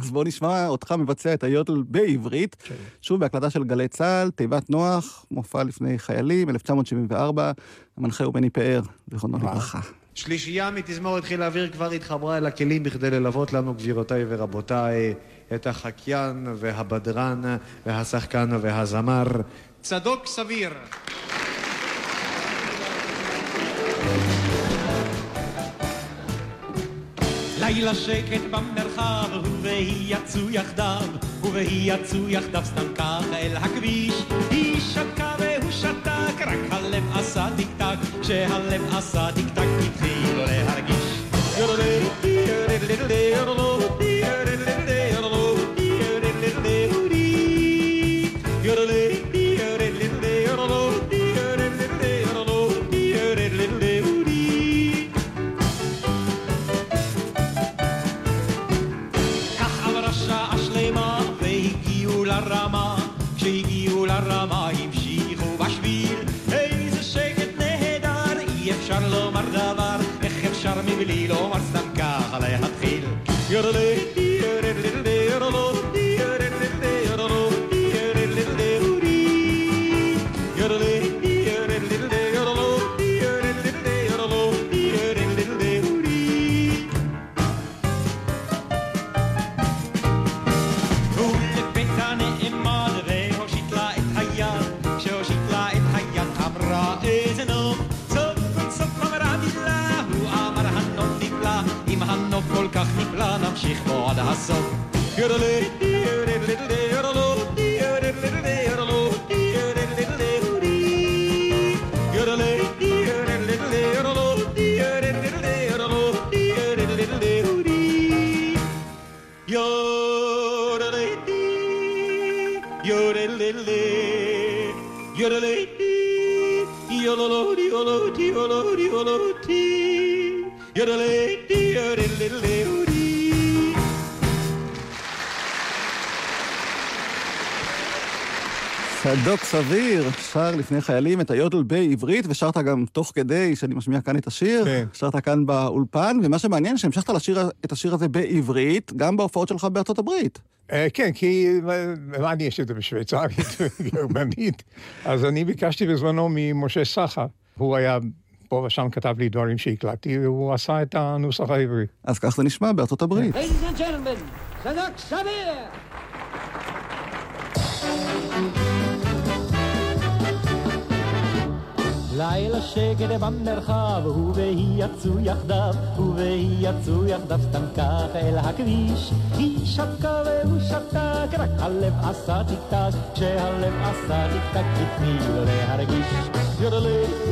אז בוא נשמע אותך מבצע את היודל בעברית, כן. שוב בהקלטה של גלי צה"ל, תיבת נוח, מופע לפני חיילים, 1974, המנחה הוא בני פאר, זיכרונו לברכה. שלישייה מתזמורת חיל האוויר כבר התחברה אל הכלים בכדי ללוות לנו, גבירותיי ורבותיי, את החקיין והבדרן והשחקן והזמר, צדוק סביר. לילה שקט במרחב, ובהי יצאו יחדיו, ובהי יצאו יחדיו סתם כך אל הכביש. היא שקעה והוא שתק, רק הלב עשה טיק טק, כשהלב עשה טיק טק התחילו להרגיש. מבלי כך נפלא Stichwort Hassel. צדוק סביר שר לפני חיילים את היודל בעברית, ושרת גם תוך כדי שאני משמיע כאן את השיר, כן. שרת כאן באולפן, ומה שמעניין שהמשכת לשיר את השיר הזה בעברית, גם בהופעות שלך בארצות הברית. אה, כן, כי מה אני יש את זה בשוויצרית וגרמנית? אז אני ביקשתי בזמנו ממשה סחה, הוא היה פה ושם כתב לי דברים שהקלטתי, והוא עשה את הנוסח העברי. אז כך זה נשמע בארצות הברית. צדוק סביר! לילה שקט במרחב, ובהי יצאו יחדיו, ובהי יצאו יחדיו סתם כך אל הכביש. היא שתקה והוא שתק, רק הלב עשה טיק טק, כשהלב עשה טיק טק התחיל להרגיש. יודלי,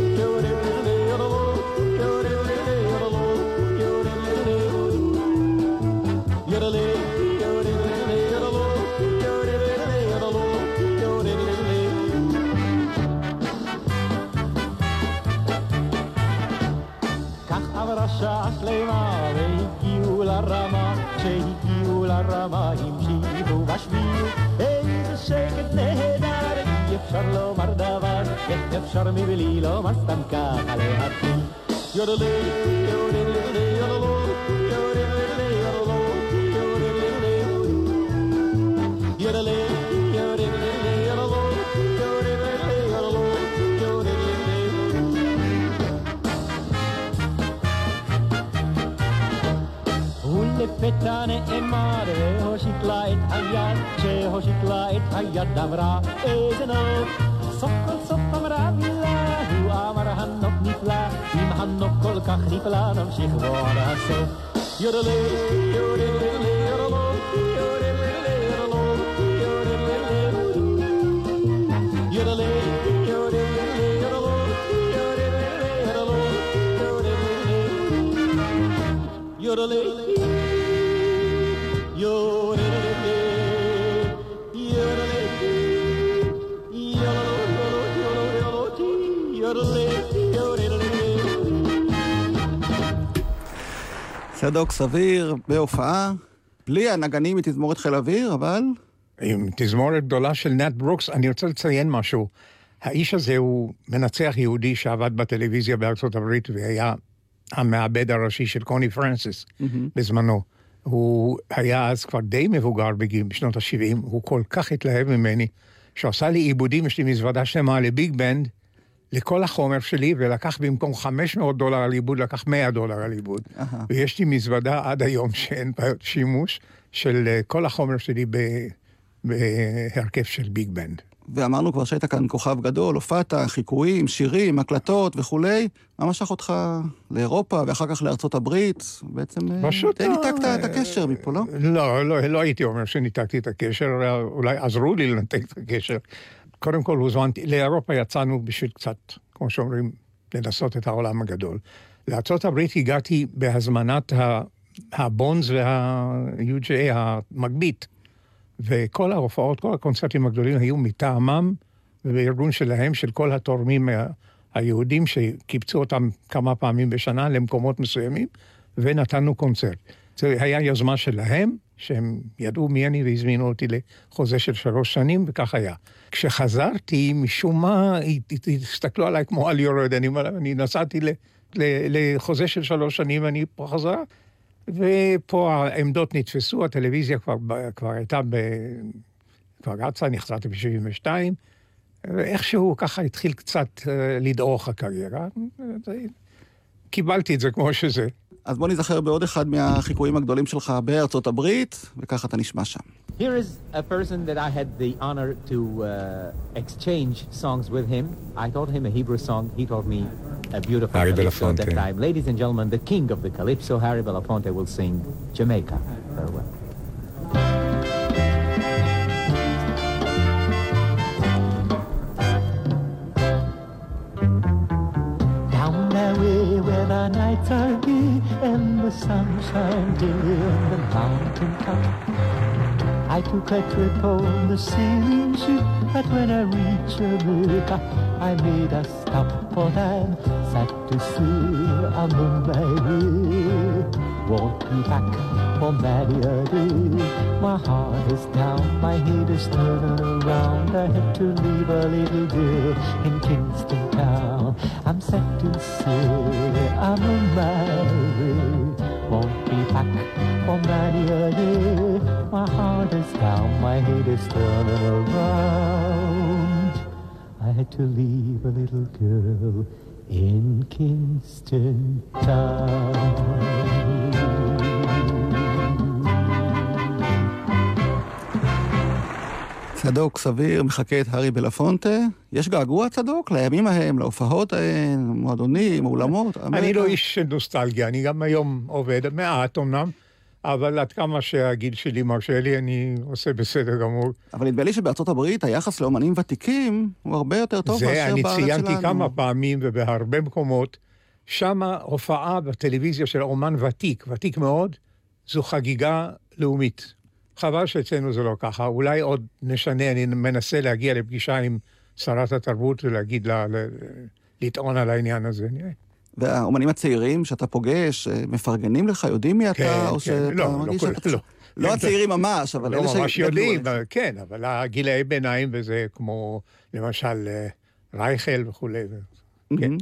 לרמה המשיכו בשביל איזה שקט נהדר אי אפשר לומר דבר, איך אפשר מבלי לומר סתם ככה להתחיל. יודלי, יודלי, יודלי, לפתע נאמר, והושיט לה את היד, שהושיט לה את היד אמרה, איזה נוף. סוף כל סוף אמרה מילה, הוא אמר הנוף נפלא, אם הנוף כל כך נפלא, נמשיך בו עד הסוף. יודלי, יודלי, צדוק סביר בהופעה, בלי הנגנים מתזמורת חיל אוויר, אבל... עם תזמורת גדולה של נאט ברוקס, אני רוצה לציין משהו. האיש הזה הוא מנצח יהודי שעבד בטלוויזיה בארצות הברית והיה המעבד הראשי של קוני פרנסיס mm-hmm. בזמנו. הוא היה אז כבר די מבוגר בגיל, בשנות ה-70, הוא כל כך התלהב ממני, שהוא עשה לי עיבודים, יש לי מזוודה שלמה לביג בנד, לכל החומר שלי, ולקח במקום 500 דולר על עיבוד, לקח 100 דולר על עיבוד. Uh-huh. ויש לי מזוודה עד היום שאין בה שימוש, של אה, כל החומר שלי בהרכב של ביג בנד. ואמרנו כבר שהיית כאן כוכב גדול, הופעת, חיקויים, שירים, הקלטות וכולי. מה משך אותך לאירופה ואחר כך לארצות הברית? בעצם אה, פשוט ניתקת את הקשר מפה, לא? לא, לא, לא הייתי אומר שניתקתי את הקשר, אולי עזרו לי לנתק את הקשר. קודם כל הוזמנתי, לאירופה יצאנו בשביל קצת, כמו שאומרים, לנסות את העולם הגדול. לארה"ב הגעתי בהזמנת הבונדס וה-UJ המגבית, וכל ההופעות, כל הקונצרטים הגדולים היו מטעמם ובארגון שלהם, של כל התורמים היהודים שקיבצו אותם כמה פעמים בשנה למקומות מסוימים, ונתנו קונצרט. זה היה יוזמה שלהם, שהם ידעו מי אני והזמינו אותי לחוזה של שלוש שנים, וכך היה. כשחזרתי, משום מה, הסתכלו עליי כמו על יורד, אני, אני נסעתי ל, ל, לחוזה של שלוש שנים ואני פה חזרה, ופה העמדות נתפסו, הטלוויזיה כבר, כבר הייתה ב... כבר רצה, נחזרתי ב-72, ואיכשהו ככה התחיל קצת אה, לדעוך הקריירה. קיבלתי את זה כמו שזה. אז בוא נזכר בעוד אחד מהחיקויים הגדולים שלך בארצות הברית, וככה אתה נשמע שם. Here is a person that I had the honor to uh, exchange songs with him. I taught him a Hebrew song. He taught me a beautiful Harry calypso at that Belafonte. time. Ladies and gentlemen, the king of the calypso, Harry Belafonte, will sing Jamaica. Farewell. Nights are gay and the sunshine dear in the mountain top. I took a trip on the sailing ship, but when I reached Jamaica, I made a stop for time, sat to see a moonlight Won't be back for day. My heart is down, my head is turning around. I had to leave a little girl in Kingston town. I'm set to say I'm way. Won't be back for many a day. My heart is down, my head is turning around. I had to leave a little girl in Kingston town. צדוק סביר מחקה את הארי בלפונטה. יש געגוע צדוק לימים ההם, להופעות ההן, מועדונים, אולמות? אני לא איש של נוסטלגיה, אני גם היום עובד, מעט אמנם, אבל עד כמה שהגיל שלי מרשה לי, אני עושה בסדר גמור. אבל נדמה לי שבארצות הברית היחס לאומנים ותיקים הוא הרבה יותר טוב מאשר זה בארץ אני שלנו. ציינתי כמה פעמים ובהרבה מקומות, שם הופעה בטלוויזיה של אומן ותיק, ותיק מאוד, זו חגיגה לאומית. חבל שאצלנו זה לא ככה, אולי עוד נשנה, אני מנסה להגיע לפגישה עם שרת התרבות ולהגיד לה, לטעון על העניין הזה, נראה. והאומנים הצעירים שאתה פוגש, אה, מפרגנים לך, יודעים מי אתה, כן, או כן, שאתה לא, מרגיש לא, שאתה... לא. לא הצעירים ממש, אבל לא אלה ממש יודעים, כן, אבל הגילאי ביניים וזה כמו, למשל, אה, רייכל וכולי. כן.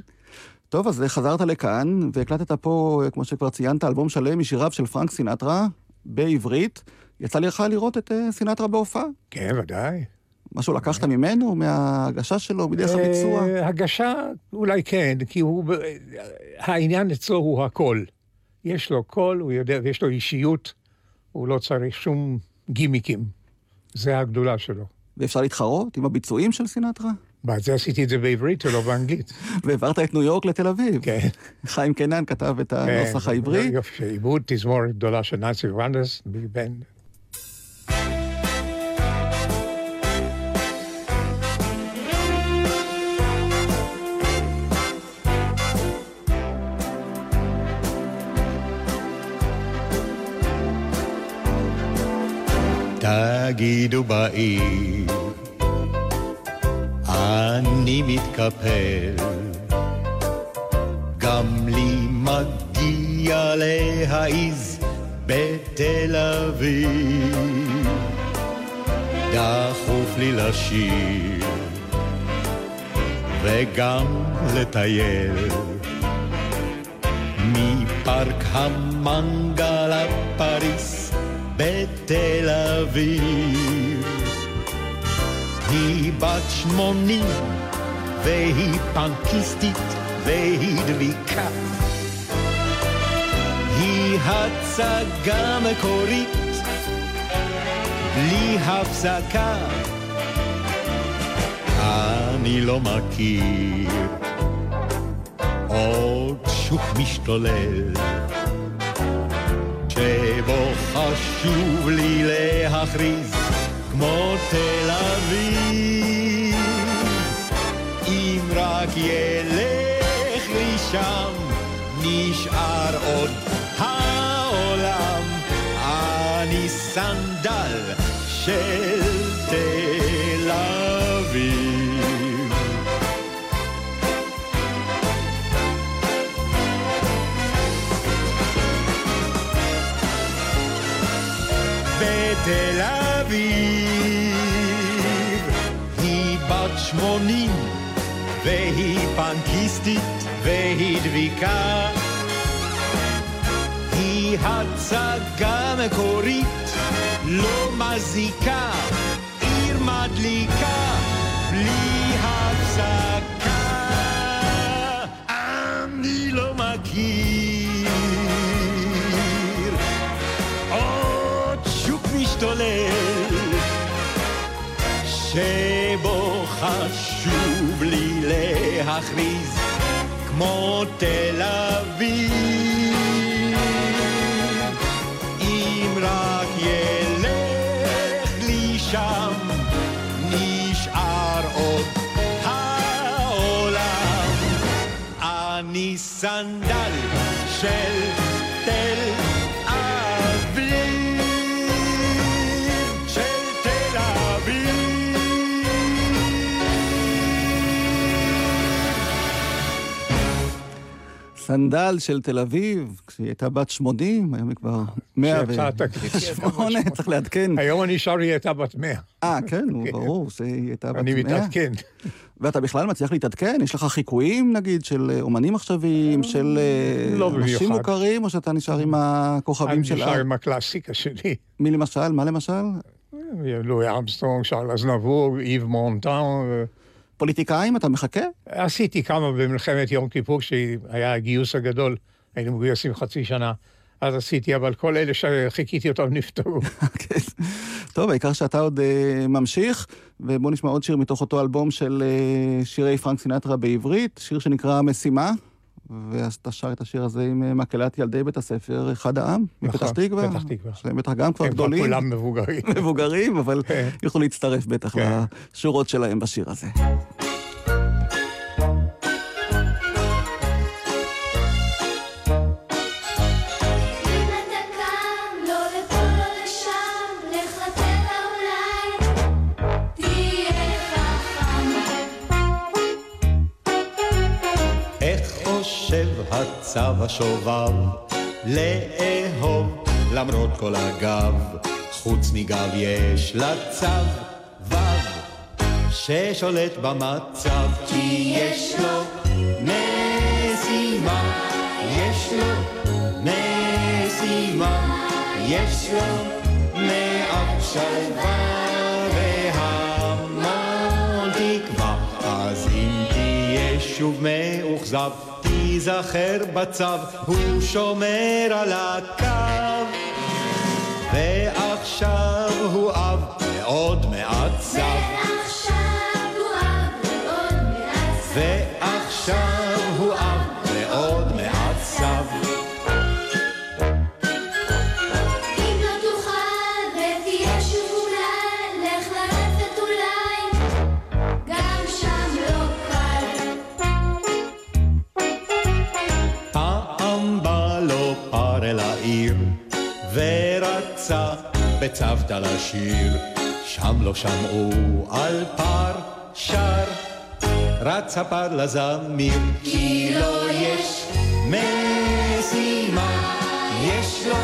טוב, אז חזרת לכאן, והקלטת פה, כמו שכבר ציינת, אלבום שלם משיריו של פרנק סינטרה, בעברית. יצא לך לראות את אה, סינטרה בהופעה? כן, ודאי. משהו לקחת ממנו, מההגשה שלו, בדרך הביצוע? אה, הגשה, אולי כן, כי הוא... העניין אצלו הוא הקול. יש לו קול, הוא יודע, ויש לו אישיות, הוא לא צריך שום גימיקים. זה הגדולה שלו. ואפשר להתחרות עם הביצועים של סינטרה? זה עשיתי את זה בעברית ולא באנגלית. והעברת את ניו יורק לתל אביב. כן. חיים קנן כתב את הנוסח העברי. יופי, עיבוד תזמורת גדולה של נאצי ורנדס, ביג בן. תגידו בעיר, אני מתקפל, גם לי מגיע להעיז בתל אביב. דחוף לי לשיר, וגם לטייל, מפארק המנגל לפריס. בתל אביב. היא בת שמונים, והיא פנקיסטית, והיא דביקה. היא הצגה מקורית, בלי הפסקה. אני לא מכיר עוד שוק משתולל. שבו חשוב לי להכריז כמו תל אביב. אם רק ילך לי שם, נשאר עוד העולם. אני סנדל של תל שמונים, והיא פנקיסטית, והיא דביקה. היא הצגה מקורית, לא מזיקה, עיר מדליקה, להכריז כמו תל אביב. אם רק ילך לי שם, נשאר עוד העולם. אני סנדל של סנדל של תל אביב, כשהיא הייתה בת 80, היום היא כבר 108, צריך לעדכן. היום אני שר, היא הייתה בת 100. אה, כן, נו, ברור, שהיא הייתה בת 100. אני מתעדכן. ואתה בכלל מצליח להתעדכן? יש לך חיקויים, נגיד, של אומנים עכשוויים, של אה, לא אנשים. מוכרים, או שאתה נשאר עם הכוכבים של... אני נשאר עם הקלאסיקה שלי. מי למשל? מה למשל? לואי אמסטרונג, שארל אזנבור, איב מונטאן. פוליטיקאים, אתה מחכה? עשיתי כמה במלחמת יום כיפור, שהיה הגיוס הגדול, היינו מגויסים חצי שנה. אז עשיתי, אבל כל אלה שחיכיתי אותם נפטרו. טוב, העיקר שאתה עוד uh, ממשיך, ובוא נשמע עוד שיר מתוך אותו אלבום של uh, שירי פרנק סינטרה בעברית, שיר שנקרא משימה, ואז אתה שר את השיר הזה עם uh, מקהלת ילדי בית הספר, אחד העם, מפתח תקווה. פתח תקווה. שהם בטח גם כבר הם כבר גדולים. כולם מבוגרים. מבוגרים, אבל יוכלו להצטרף בטח כן. לשורות שלהם בשיר הזה. הצב השובב לאהוב למרות כל הגב, חוץ מגב יש לה צו, וו, ששולט במצב, כי יש לו משימה, יש לו משימה, יש לו מעט שלווה והמון תקווה, אז אם תהיה שוב מאוכזב, תיזכר בצו, הוא שומר על הקו. ועכשיו הוא אב מאוד מעצב. ועכשיו בצוותא לשיר. שם לא שמעו על פר שר, רץ הפר לזמיר, כי לו יש משימה, יש לו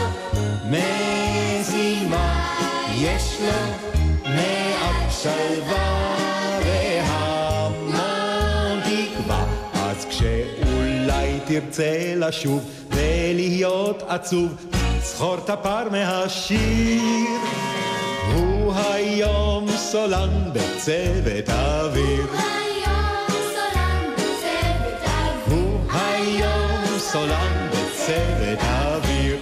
משימה, יש לו מעט שלווה והמון תקווה. אז כשאולי תרצה לשוב ולהיות עצוב, זכור את הפר מהשיר. הוא היום סולן בצוות אוויר. הוא היום סולן בצוות אוויר.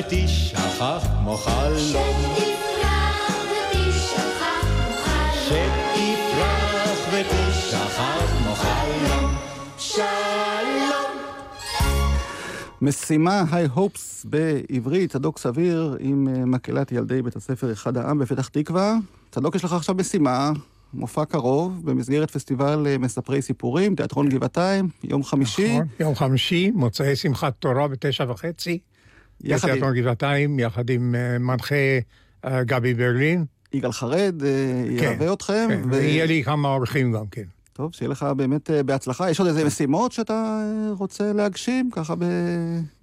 ותשכח כמו חלום. ותשכח שתפרח ותשכח כמו חלום. שלום. משימה, היי הופס בעברית, צדוק סביר עם אה, מקהלת ילדי בית הספר אחד העם בפתח תקווה. צדוק, יש לך עכשיו משימה, מופע קרוב, במסגרת פסטיבל אה, מספרי סיפורים, תיאטרון גבעתיים, יום חמישי. נכון, יום חמישי, מוצאי שמחת תורה בתשע וחצי. יחד עם- בתיאטרון גבעתיים, יחד עם אה, מנחה אה, גבי ברלין. יגאל חרד אה, ילווה אתכם. כן, ו- ויהיה לי כמה אורחים גם כן. טוב, שיהיה לך באמת בהצלחה. יש עוד איזה משימות שאתה רוצה להגשים, ככה ב...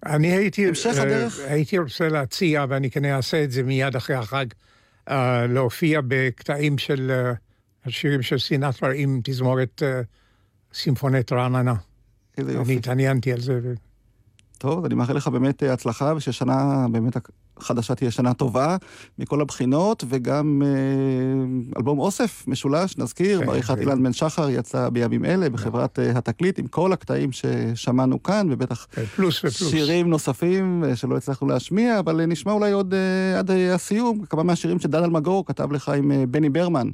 אני הייתי... המשך הדרך? הייתי רוצה להציע, ואני כנראה אעשה את זה מיד אחרי החג, להופיע בקטעים של השירים של סינטרה עם תזמורת סימפונית רעננה. איזה יופי. אני התעניינתי על זה. טוב, אני מאחל לך באמת אה, הצלחה, וששנה באמת החדשה תהיה שנה טובה מכל הבחינות, וגם אה, אלבום אוסף משולש, נזכיר, כן, בעריכת כן. אילן בן שחר יצא בימים אלה בחברת אה, התקליט, עם כל הקטעים ששמענו כאן, ובטח פלוס ופלוס. שירים נוספים שלא הצלחנו להשמיע, אבל נשמע אולי עוד אה, עד הסיום, כמה מהשירים שדן אלמגור כתב לך עם בני ברמן.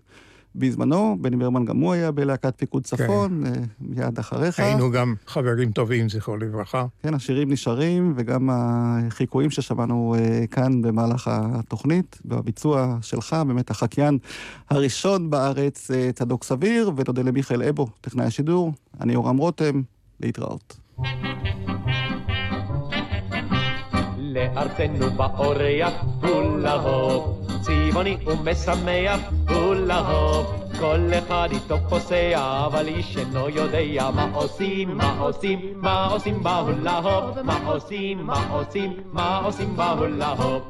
בזמנו, בני ברמן גם הוא היה בלהקת פיקוד צפון, אה, מיד אחריך. כן. היינו גם חברים טובים, זכרו לברכה. כן, השירים נשארים, וגם החיקויים ששמענו אה, כאן במהלך התוכנית, בביצוע שלך, באמת החקיין הראשון בארץ, אה, צדוק סביר, ותודה למיכאל אבו, טכנאי השידור. אני יורם רותם, להתראות. לארצנו באורח, הולה הופ, צבעוני ומשמח, הולה הופ, כל אחד איתו פוסע, אבל איש אינו יודע מה עושים, מה עושים, מה עושים בהולה הופ, מה עושים, מה עושים, מה עושים בהולה הופ.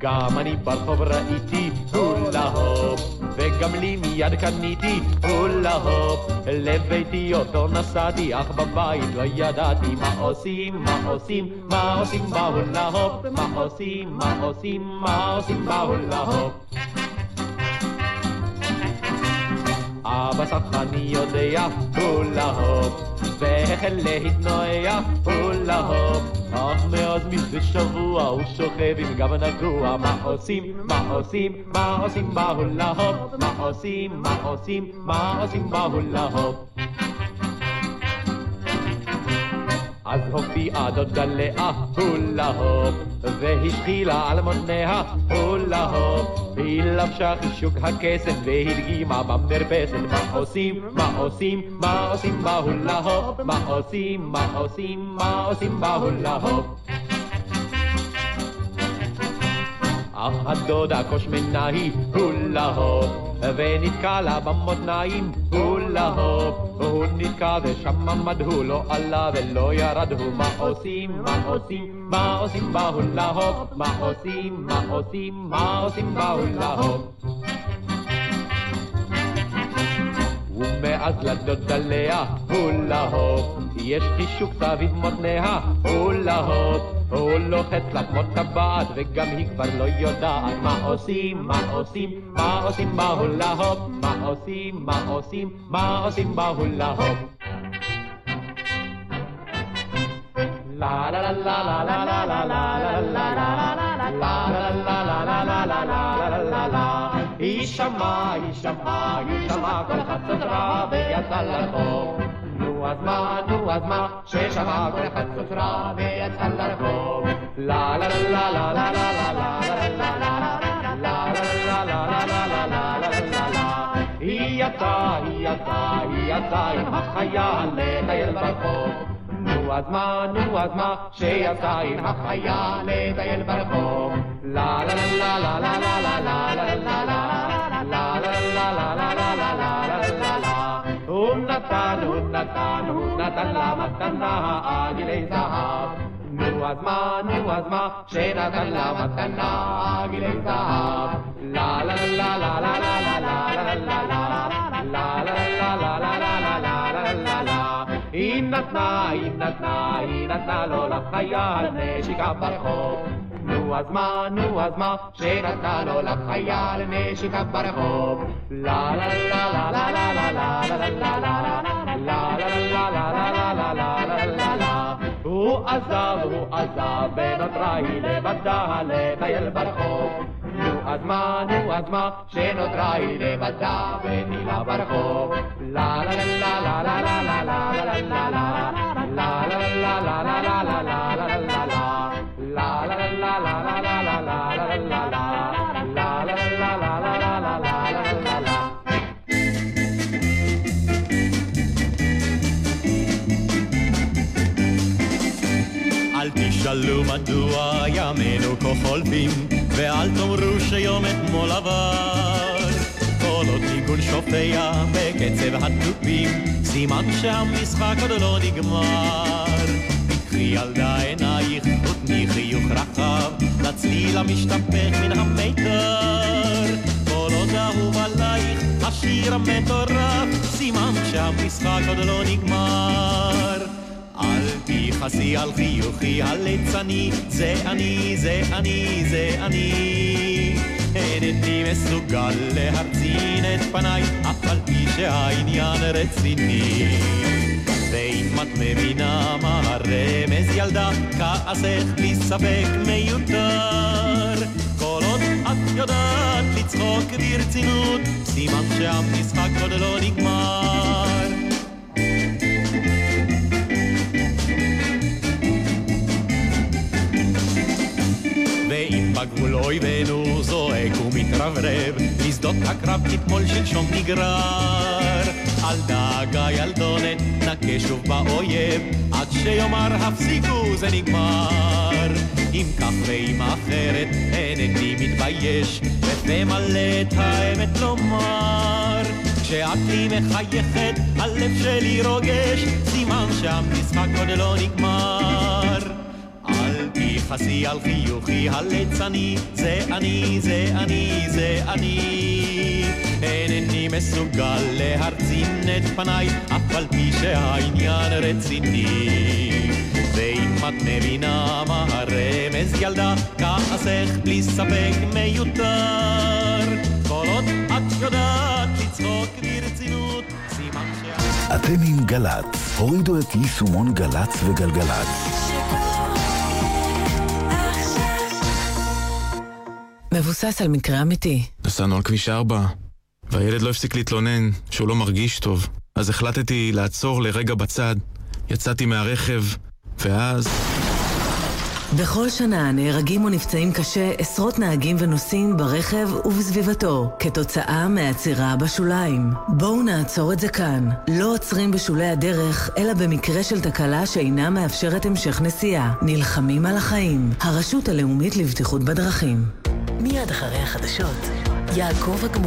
גם אני ברחוב ראיתי הולה הופ, וגם לי מיד קניתי הולה הופ. לביתי אותו נסעתי, אך בבית לא ידעתי מה עושים, מה עושים, מה עושים בהולה הופ, מה עושים, מה עושים, מה עושים בהולה הופ. אבא סחני יודע הולה הופ, והחל להתנועע הולה הוא שוכב עם גב נגוע, מה עושים, מה עושים, מה עושים בהולה הופ, מה עושים, מה עושים, מה עושים בהולה הופ. אז הופיעה דודה לאה, הולה הופ, והשחילה על מוניה, הולה הופ. היא לבשה חישוק הכסף והדגימה במרפסת, מה עושים, מה עושים, מה עושים בהולה הופ, מה עושים, מה עושים, מה עושים בהולה הופ. אך הדודה קושמנה היא הולה הופ, ונתקע לה במותניים הולה הופ. הוא נתקע ושם עמד הוא לא עלה ולא ירד הוא מה עושים, מה עושים, מה עושים בהולה הופ, מה עושים, מה עושים, מה עושים בהולה הופ. ומאז לדודה לאה, הולה הופ, יש חישוק סביב מותניה, הולה הופ, הוא לוחץ לה כמו טבעת, וגם היא כבר לא יודעת מה עושים, מה עושים, מה עושים בהולה הופ, מה עושים, מה עושים, מה עושים בהולה הופ. La la la la la la la la la la la la la la la la la la שמעה, היא שמעה, היא שמעה כל חצוצרה ויצא לרחוב נו אז מה, נו אז מה, ששמע כל חצוצרה ויצא לרחוב לה לה לה לה לה לה לה היא יצאה, היא יצאה, היא יצאה עם החייל לטייל ברחוב נו אז מה, נו אז מה, שיצא עם החיה לטייל ברחוב. לה לה לה לה לה לה לה לה לה לה לה נתן, הוא נתן, הוא נתן לה מתנה עגילי זהב. נו אז מה, נו אז מה, שנתן לה מתנה עגילי זהב. לה לה לה לה לה לה לה לה לה היא נתנה, היא נתנה, היא נתנה לו לחייל נשיקה ברחוב. נו אז מה, נו אז מה, שנתנה לו לחייל נשיקה ברחוב. לה לה לה לה לה לה לה לה לה לה לה לה לה לה לה הוא עזב, הוא עזב, ונותרה היא לבדה לטייל ברחוב. נו אז מה, נו אז מה, שנותרה היא לבדה וטילה ברחוב. לה לה לה לה לה לה לה לה לה לה לה לה לה לה לה לה לה מדוע ימינו כה חולפים, ואל תאמרו שיום אתמול עבר. כל עוד ניגון שופע בקצב התופים, סימן שהמשחק עוד לא נגמר. קחי ילדה עינייך ותני חיוך רחב, לצליל המשתפך מן המיתר. כל עוד אהוב עלייך השיר המטורף, סימן שהמשחק עוד לא נגמר. אל תכעסי על חיוכי הליצני, זה אני, זה אני, זה אני. אינני מסוגל להרצין את פניי, אף על פי שהעניין רציני. ואם את מבינה מה הרמז ילדה, כעסך בלי ספק מיותר. כל עוד את יודעת לצחוק ברצינות, סימן שהמשחק עוד לא נגמר. בגבול אויבינו זועק ומתרברב, משדות הקרב כתמול שלשום נגרר. אל דאגה ילדונת, נכה שוב באויב, עד שיאמר הפסיקו זה נגמר. אם כך ואם אחרת, אינני מתבייש, בפה מלא את האמת לומר. כשאת לי מחייכת, הלב שלי רוגש, סימן שהמשחק עוד לא נגמר. אל תכעסי על חיוכי הליצני, זה אני, זה אני, זה אני. אינני מסוגל להרצין את פניי, אף על פי שהעניין רציני. ואם את מבינה מה הרמז ילדה, כעסך בלי ספק מיותר. כל עוד את יודעת לצחוק ברצינות, סימן שה... אתם עם גל"צ, הורידו את יישומון גל"צ וגלגלצ. מבוסס על מקרה אמיתי. נסענו על כביש 4, והילד לא הפסיק להתלונן שהוא לא מרגיש טוב. אז החלטתי לעצור לרגע בצד, יצאתי מהרכב, ואז... בכל שנה נהרגים או נפצעים קשה עשרות נהגים ונוסעים ברכב ובסביבתו כתוצאה מעצירה בשוליים. בואו נעצור את זה כאן. לא עוצרים בשולי הדרך, אלא במקרה של תקלה שאינה מאפשרת המשך נסיעה. נלחמים על החיים. הרשות הלאומית לבטיחות בדרכים. מיד אחרי החדשות, יעקב אגמון